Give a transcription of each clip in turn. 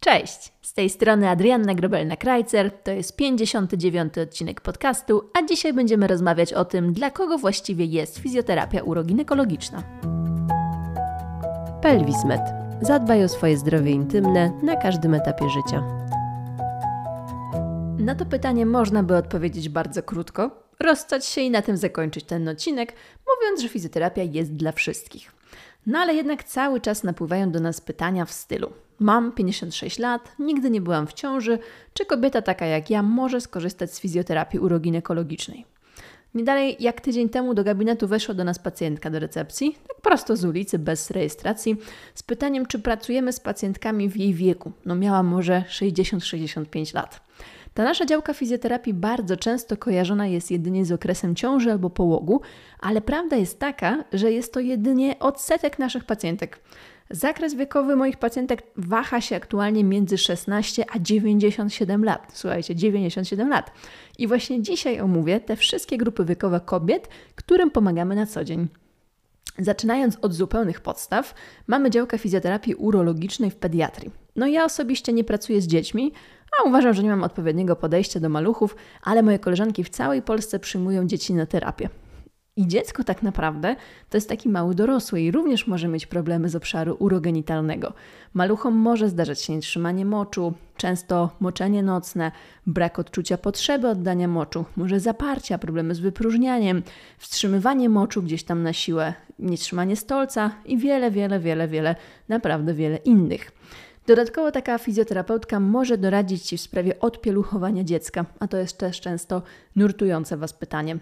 Cześć, z tej strony Adrianna Grobelna-Krajcer, to jest 59. odcinek podcastu, a dzisiaj będziemy rozmawiać o tym, dla kogo właściwie jest fizjoterapia uroginekologiczna. Pelwismed. Zadbaj o swoje zdrowie intymne na każdym etapie życia. Na to pytanie można by odpowiedzieć bardzo krótko, rozstać się i na tym zakończyć ten odcinek, mówiąc, że fizjoterapia jest dla wszystkich. No ale jednak cały czas napływają do nas pytania w stylu: Mam 56 lat, nigdy nie byłam w ciąży, czy kobieta taka jak ja może skorzystać z fizjoterapii uroginekologicznej? Nie dalej jak tydzień temu do gabinetu weszła do nas pacjentka do recepcji, tak prosto z ulicy, bez rejestracji, z pytaniem, czy pracujemy z pacjentkami w jej wieku. No miała może 60-65 lat. Ta nasza działka fizjoterapii bardzo często kojarzona jest jedynie z okresem ciąży albo połogu, ale prawda jest taka, że jest to jedynie odsetek naszych pacjentek. Zakres wiekowy moich pacjentek waha się aktualnie między 16 a 97 lat. Słuchajcie, 97 lat. I właśnie dzisiaj omówię te wszystkie grupy wiekowe kobiet, którym pomagamy na co dzień. Zaczynając od zupełnych podstaw, mamy działkę fizjoterapii urologicznej w pediatrii. No ja osobiście nie pracuję z dziećmi, a uważam, że nie mam odpowiedniego podejścia do maluchów, ale moje koleżanki w całej Polsce przyjmują dzieci na terapię. I dziecko tak naprawdę to jest taki mały dorosły i również może mieć problemy z obszaru urogenitalnego. Maluchom może zdarzać się nietrzymanie moczu, często moczenie nocne, brak odczucia potrzeby oddania moczu, może zaparcia, problemy z wypróżnianiem, wstrzymywanie moczu gdzieś tam na siłę, nietrzymanie stolca i wiele, wiele, wiele, wiele, naprawdę wiele innych. Dodatkowo taka fizjoterapeutka może doradzić Ci w sprawie odpieluchowania dziecka, a to jest też często nurtujące Was pytanie.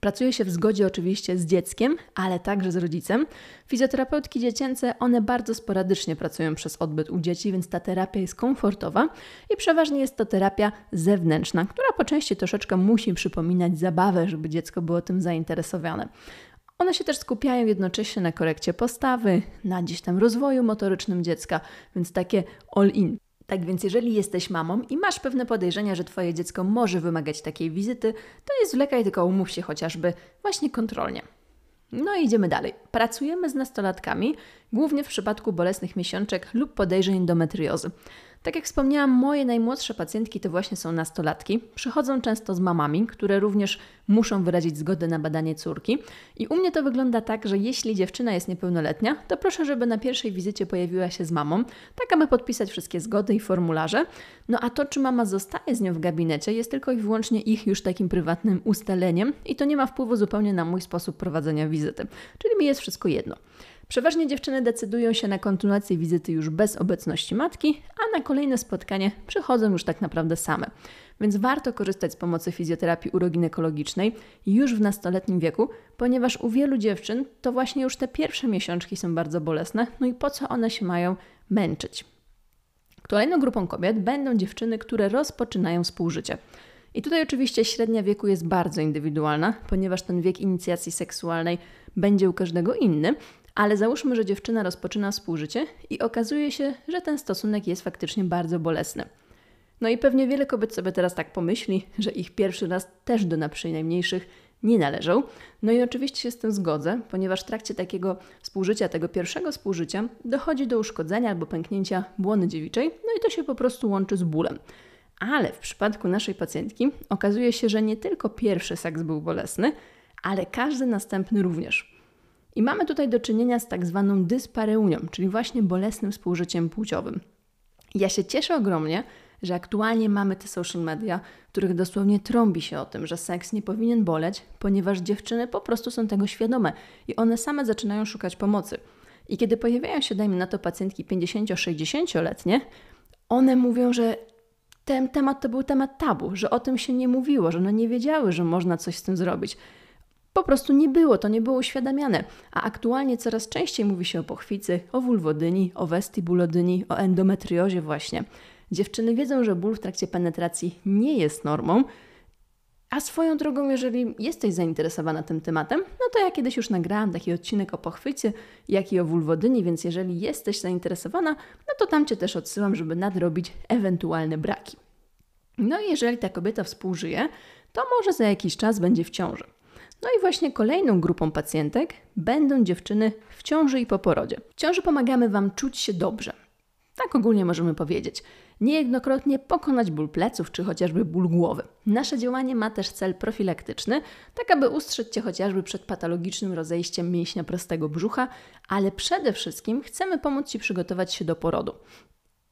Pracuje się w zgodzie oczywiście z dzieckiem, ale także z rodzicem. Fizjoterapeutki dziecięce, one bardzo sporadycznie pracują przez odbyt u dzieci, więc ta terapia jest komfortowa i przeważnie jest to terapia zewnętrzna, która po części troszeczkę musi przypominać zabawę, żeby dziecko było tym zainteresowane. One się też skupiają jednocześnie na korekcie postawy, na gdzieś tam rozwoju motorycznym dziecka, więc takie all-in. Tak więc, jeżeli jesteś mamą i masz pewne podejrzenia, że Twoje dziecko może wymagać takiej wizyty, to nie zwlekaj, tylko umów się chociażby właśnie kontrolnie. No i idziemy dalej. Pracujemy z nastolatkami, głównie w przypadku bolesnych miesiączek lub podejrzeń endometriozy. Tak jak wspomniałam, moje najmłodsze pacjentki to właśnie są nastolatki. Przychodzą często z mamami, które również muszą wyrazić zgodę na badanie córki. I u mnie to wygląda tak, że jeśli dziewczyna jest niepełnoletnia, to proszę, żeby na pierwszej wizycie pojawiła się z mamą, tak aby podpisać wszystkie zgody i formularze. No a to, czy mama zostaje z nią w gabinecie, jest tylko i wyłącznie ich już takim prywatnym ustaleniem i to nie ma wpływu zupełnie na mój sposób prowadzenia wizyty. Czyli mi jest wszystko jedno. Przeważnie dziewczyny decydują się na kontynuację wizyty już bez obecności matki, a na kolejne spotkanie przychodzą już tak naprawdę same. Więc warto korzystać z pomocy fizjoterapii uroginekologicznej już w nastoletnim wieku, ponieważ u wielu dziewczyn to właśnie już te pierwsze miesiączki są bardzo bolesne, no i po co one się mają męczyć? Kolejną grupą kobiet będą dziewczyny, które rozpoczynają współżycie. I tutaj oczywiście średnia wieku jest bardzo indywidualna, ponieważ ten wiek inicjacji seksualnej będzie u każdego inny, ale załóżmy, że dziewczyna rozpoczyna współżycie i okazuje się, że ten stosunek jest faktycznie bardzo bolesny. No i pewnie wiele kobiet sobie teraz tak pomyśli, że ich pierwszy raz też do na nie należą. No i oczywiście się z tym zgodzę, ponieważ w trakcie takiego współżycia, tego pierwszego współżycia, dochodzi do uszkodzenia albo pęknięcia błony dziewiczej, no i to się po prostu łączy z bólem. Ale w przypadku naszej pacjentki okazuje się, że nie tylko pierwszy seks był bolesny, ale każdy następny również. I mamy tutaj do czynienia z tak zwaną dyspareunią, czyli właśnie bolesnym współżyciem płciowym. Ja się cieszę ogromnie, że aktualnie mamy te social media, w których dosłownie trąbi się o tym, że seks nie powinien boleć, ponieważ dziewczyny po prostu są tego świadome i one same zaczynają szukać pomocy. I kiedy pojawiają się, dajmy na to, pacjentki 50-60-letnie, one mówią, że ten temat to był temat tabu, że o tym się nie mówiło, że one nie wiedziały, że można coś z tym zrobić. Po prostu nie było, to nie było uświadamiane. A aktualnie coraz częściej mówi się o pochwicy, o wulwodyni, o vestibulodyni, o endometriozie właśnie. Dziewczyny wiedzą, że ból w trakcie penetracji nie jest normą, a swoją drogą, jeżeli jesteś zainteresowana tym tematem, no to ja kiedyś już nagrałam taki odcinek o pochwycie, jak i o wulwodyni, więc jeżeli jesteś zainteresowana, no to tam Cię też odsyłam, żeby nadrobić ewentualne braki. No i jeżeli ta kobieta współżyje, to może za jakiś czas będzie w ciąży. No i właśnie kolejną grupą pacjentek będą dziewczyny w ciąży i po porodzie. W ciąży pomagamy Wam czuć się dobrze. Tak ogólnie możemy powiedzieć. Niejednokrotnie pokonać ból pleców czy chociażby ból głowy. Nasze działanie ma też cel profilaktyczny, tak aby ustrzec Cię chociażby przed patologicznym rozejściem mięśnia prostego brzucha, ale przede wszystkim chcemy pomóc Ci przygotować się do porodu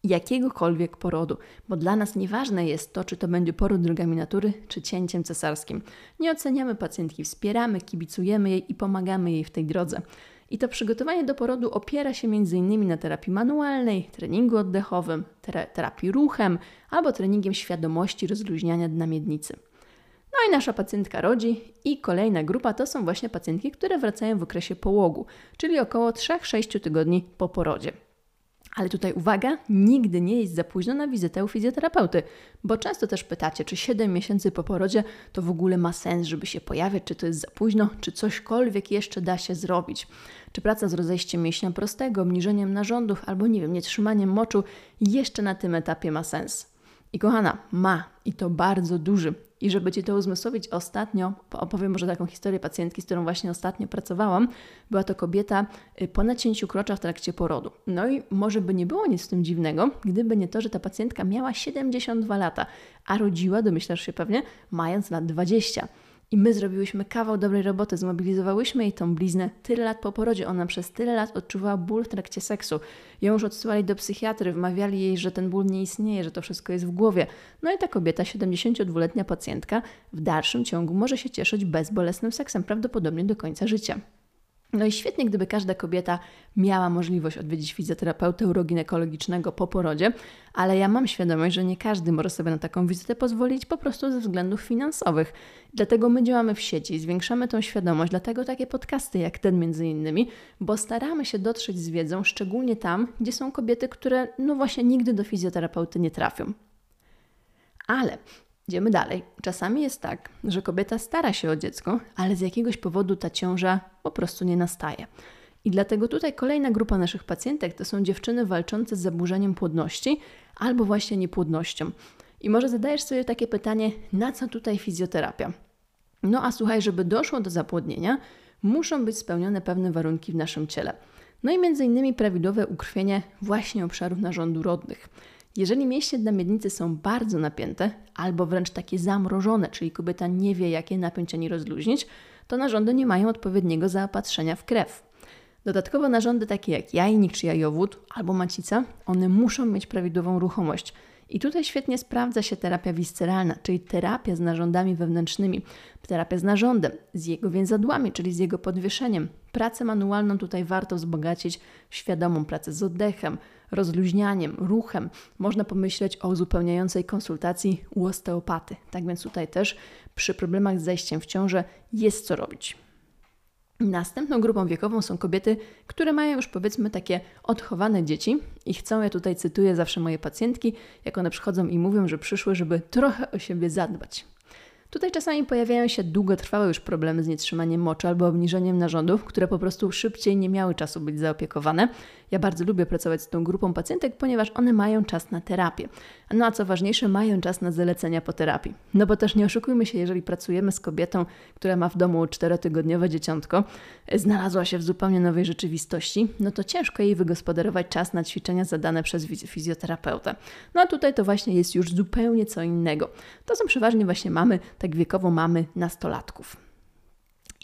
jakiegokolwiek porodu, bo dla nas nieważne jest to, czy to będzie poród drogami natury, czy cięciem cesarskim. Nie oceniamy pacjentki, wspieramy, kibicujemy jej i pomagamy jej w tej drodze. I to przygotowanie do porodu opiera się m.in. na terapii manualnej, treningu oddechowym, terapii ruchem albo treningiem świadomości rozluźniania dna miednicy. No i nasza pacjentka rodzi i kolejna grupa to są właśnie pacjentki, które wracają w okresie połogu, czyli około 3-6 tygodni po porodzie. Ale tutaj uwaga, nigdy nie jest za późno na wizytę u fizjoterapeuty, bo często też pytacie, czy 7 miesięcy po porodzie to w ogóle ma sens, żeby się pojawiać, czy to jest za późno, czy cośkolwiek jeszcze da się zrobić. Czy praca z rozejściem mięśnia prostego, obniżeniem narządów albo nie wiem, nietrzymaniem moczu jeszcze na tym etapie ma sens. I kochana, ma i to bardzo duży. I żeby Ci to uzmysłowić, ostatnio opowiem może taką historię pacjentki, z którą właśnie ostatnio pracowałam. Była to kobieta y, po nacięciu krocza w trakcie porodu. No i może by nie było nic w tym dziwnego, gdyby nie to, że ta pacjentka miała 72 lata, a rodziła, domyślasz się pewnie, mając lat 20. I my zrobiłyśmy kawał dobrej roboty, zmobilizowałyśmy jej tą bliznę tyle lat po porodzie. Ona przez tyle lat odczuwała ból w trakcie seksu. Ją już odsyłali do psychiatry, wmawiali jej, że ten ból nie istnieje, że to wszystko jest w głowie. No i ta kobieta, 72-letnia pacjentka, w dalszym ciągu może się cieszyć bezbolesnym seksem, prawdopodobnie do końca życia. No i świetnie, gdyby każda kobieta miała możliwość odwiedzić fizjoterapeutę uroginekologicznego po porodzie, ale ja mam świadomość, że nie każdy może sobie na taką wizytę pozwolić po prostu ze względów finansowych. Dlatego my działamy w sieci, zwiększamy tą świadomość, dlatego takie podcasty jak ten między innymi, bo staramy się dotrzeć z wiedzą, szczególnie tam, gdzie są kobiety, które no właśnie nigdy do fizjoterapeuty nie trafią. Ale Idziemy dalej. Czasami jest tak, że kobieta stara się o dziecko, ale z jakiegoś powodu ta ciąża po prostu nie nastaje. I dlatego tutaj kolejna grupa naszych pacjentek to są dziewczyny walczące z zaburzeniem płodności albo właśnie niepłodnością. I może zadajesz sobie takie pytanie, na co tutaj fizjoterapia? No a słuchaj, żeby doszło do zapłodnienia, muszą być spełnione pewne warunki w naszym ciele. No i między innymi prawidłowe ukrwienie właśnie obszarów narządu rodnych. Jeżeli mięśnie miednicy są bardzo napięte albo wręcz takie zamrożone, czyli kobieta nie wie, jakie napięcie rozluźnić, to narządy nie mają odpowiedniego zaopatrzenia w krew. Dodatkowo narządy takie jak jajnik czy jajowód albo macica, one muszą mieć prawidłową ruchomość. I tutaj świetnie sprawdza się terapia visceralna, czyli terapia z narządami wewnętrznymi, terapia z narządem, z jego więzadłami, czyli z jego podwieszeniem. Pracę manualną tutaj warto wzbogacić świadomą pracę z oddechem, rozluźnianiem, ruchem. Można pomyśleć o uzupełniającej konsultacji u osteopaty. Tak więc tutaj też przy problemach z zejściem w ciążę jest co robić. Następną grupą wiekową są kobiety, które mają już powiedzmy takie odchowane dzieci i chcą, ja tutaj cytuję zawsze moje pacjentki, jak one przychodzą i mówią, że przyszły, żeby trochę o siebie zadbać. Tutaj czasami pojawiają się długotrwałe już problemy z nietrzymaniem moczu albo obniżeniem narządów, które po prostu szybciej nie miały czasu być zaopiekowane. Ja bardzo lubię pracować z tą grupą pacjentek, ponieważ one mają czas na terapię. No a co ważniejsze, mają czas na zalecenia po terapii. No bo też nie oszukujmy się, jeżeli pracujemy z kobietą, która ma w domu czterotygodniowe dzieciątko, znalazła się w zupełnie nowej rzeczywistości, no to ciężko jej wygospodarować czas na ćwiczenia zadane przez fizjoterapeutę. No a tutaj to właśnie jest już zupełnie co innego. To są przeważnie właśnie mamy, tak wiekowo mamy nastolatków.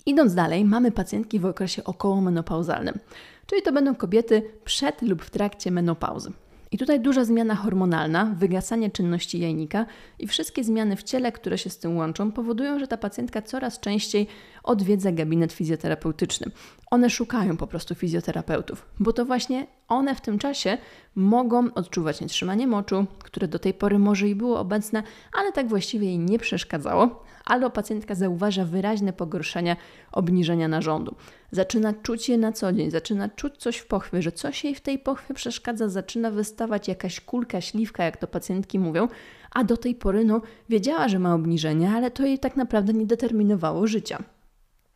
Idąc dalej, mamy pacjentki w okresie okołomenopauzalnym, czyli to będą kobiety przed lub w trakcie menopauzy. I tutaj duża zmiana hormonalna, wygasanie czynności jajnika i wszystkie zmiany w ciele, które się z tym łączą, powodują, że ta pacjentka coraz częściej odwiedza gabinet fizjoterapeutyczny. One szukają po prostu fizjoterapeutów, bo to właśnie one w tym czasie mogą odczuwać nietrzymanie moczu, które do tej pory może i było obecne, ale tak właściwie jej nie przeszkadzało, albo pacjentka zauważa wyraźne pogorszenie obniżenia narządu. Zaczyna czuć je na co dzień, zaczyna czuć coś w pochwie, że coś jej w tej pochwie przeszkadza, zaczyna wystawać jakaś kulka, śliwka, jak to pacjentki mówią, a do tej pory no, wiedziała, że ma obniżenie, ale to jej tak naprawdę nie determinowało życia.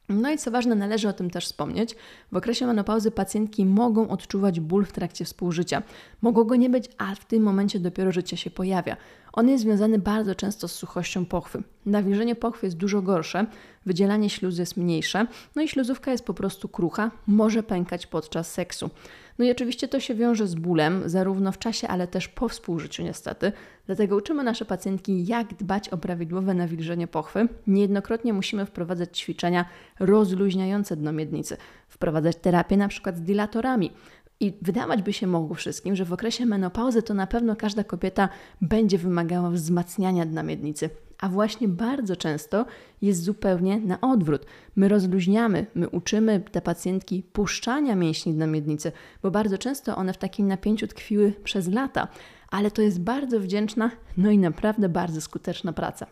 No i co ważne, należy o tym też wspomnieć, w okresie menopauzy pacjentki mogą odczuwać ból w trakcie współżycia. Mogło go nie być, a w tym momencie dopiero życie się pojawia. On jest związany bardzo często z suchością pochwy. Nawilżenie pochwy jest dużo gorsze, wydzielanie śluzy jest mniejsze, no i śluzówka jest po prostu krucha, może pękać podczas seksu. No i oczywiście to się wiąże z bólem, zarówno w czasie, ale też po współżyciu niestety. Dlatego uczymy nasze pacjentki, jak dbać o prawidłowe nawilżenie pochwy. Niejednokrotnie musimy wprowadzać ćwiczenia rozluźniające dno miednicy, wprowadzać terapię na przykład z dilatorami. I wydawać by się mogło wszystkim, że w okresie menopauzy to na pewno każda kobieta będzie wymagała wzmacniania dna miednicy. A właśnie bardzo często jest zupełnie na odwrót. My rozluźniamy, my uczymy te pacjentki puszczania mięśni dna miednicy, bo bardzo często one w takim napięciu tkwiły przez lata. Ale to jest bardzo wdzięczna, no i naprawdę bardzo skuteczna praca.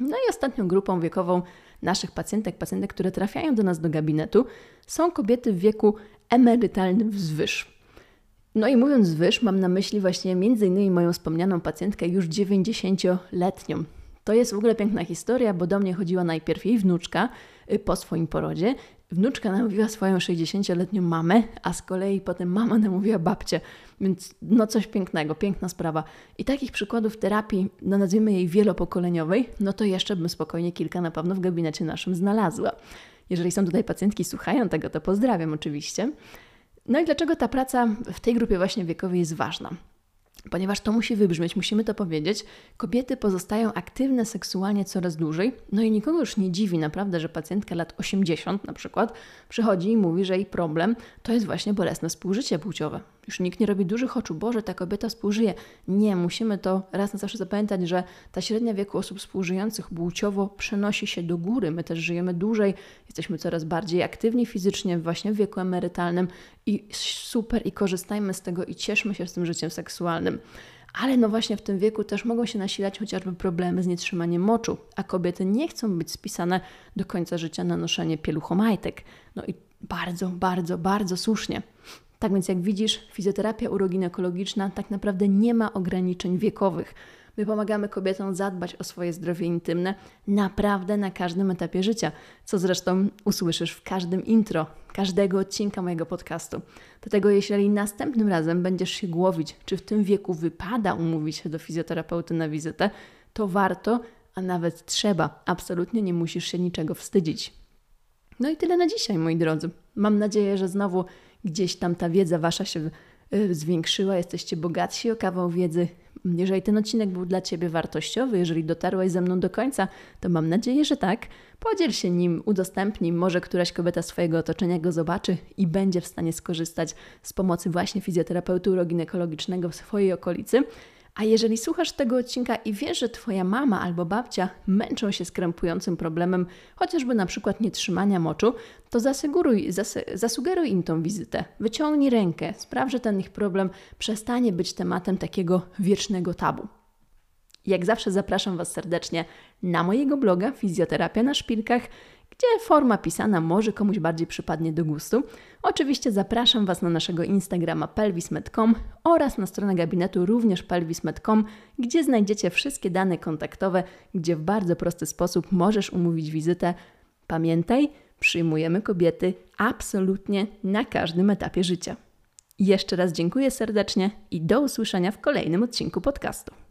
No i ostatnią grupą wiekową naszych pacjentek, pacjentek, które trafiają do nas do gabinetu, są kobiety w wieku emerytalnym wzwyż. No i mówiąc wzwyż, mam na myśli właśnie między innymi moją wspomnianą pacjentkę już 90-letnią. To jest w ogóle piękna historia, bo do mnie chodziła najpierw jej wnuczka y, po swoim porodzie. Wnuczka namówiła swoją 60-letnią mamę, a z kolei potem mama namówiła babcię. Więc no coś pięknego, piękna sprawa. I takich przykładów terapii, no nazwijmy jej wielopokoleniowej, no to jeszcze bym spokojnie kilka na pewno w gabinecie naszym znalazła. Jeżeli są tutaj pacjentki, słuchają tego, to pozdrawiam oczywiście. No i dlaczego ta praca w tej grupie właśnie wiekowej jest ważna? Ponieważ to musi wybrzmieć, musimy to powiedzieć, kobiety pozostają aktywne seksualnie coraz dłużej, no i nikogo już nie dziwi naprawdę, że pacjentka lat 80 na przykład przychodzi i mówi, że jej problem to jest właśnie bolesne współżycie płciowe. Już nikt nie robi dużych oczu, Boże, ta kobieta współżyje. Nie, musimy to raz na zawsze zapamiętać, że ta średnia wieku osób współżyjących płciowo przenosi się do góry. My też żyjemy dłużej, jesteśmy coraz bardziej aktywni fizycznie właśnie w wieku emerytalnym i super i korzystajmy z tego i cieszmy się z tym życiem seksualnym. Ale no właśnie w tym wieku też mogą się nasilać chociażby problemy z nietrzymaniem moczu, a kobiety nie chcą być spisane do końca życia na noszenie pieluchomajtek. No i bardzo, bardzo, bardzo słusznie. Tak więc, jak widzisz, fizjoterapia uroginekologiczna tak naprawdę nie ma ograniczeń wiekowych. My pomagamy kobietom zadbać o swoje zdrowie intymne naprawdę na każdym etapie życia, co zresztą usłyszysz w każdym intro każdego odcinka mojego podcastu. Dlatego, jeśli następnym razem będziesz się głowić, czy w tym wieku wypada umówić się do fizjoterapeuty na wizytę, to warto, a nawet trzeba. Absolutnie nie musisz się niczego wstydzić. No i tyle na dzisiaj, moi drodzy. Mam nadzieję, że znowu gdzieś tam ta wiedza wasza się y, zwiększyła, jesteście bogatsi o kawał wiedzy. Jeżeli ten odcinek był dla Ciebie wartościowy, jeżeli dotarłaś ze mną do końca, to mam nadzieję, że tak. Podziel się nim, udostępnij, może któraś kobieta swojego otoczenia go zobaczy i będzie w stanie skorzystać z pomocy właśnie fizjoterapeuty uroginekologicznego w swojej okolicy. A jeżeli słuchasz tego odcinka i wiesz, że Twoja mama albo babcia męczą się z krępującym problemem, chociażby na przykład nietrzymania moczu, to zasugeruj, zas, zasugeruj im tą wizytę. Wyciągnij rękę, spraw, że ten ich problem przestanie być tematem takiego wiecznego tabu. Jak zawsze zapraszam Was serdecznie na mojego bloga Fizjoterapia na Szpilkach, gdzie forma pisana może komuś bardziej przypadnie do gustu. Oczywiście zapraszam Was na naszego Instagrama pelvis.com oraz na stronę gabinetu również pelvis.com, gdzie znajdziecie wszystkie dane kontaktowe, gdzie w bardzo prosty sposób możesz umówić wizytę. Pamiętaj, przyjmujemy kobiety absolutnie na każdym etapie życia. Jeszcze raz dziękuję serdecznie i do usłyszenia w kolejnym odcinku podcastu.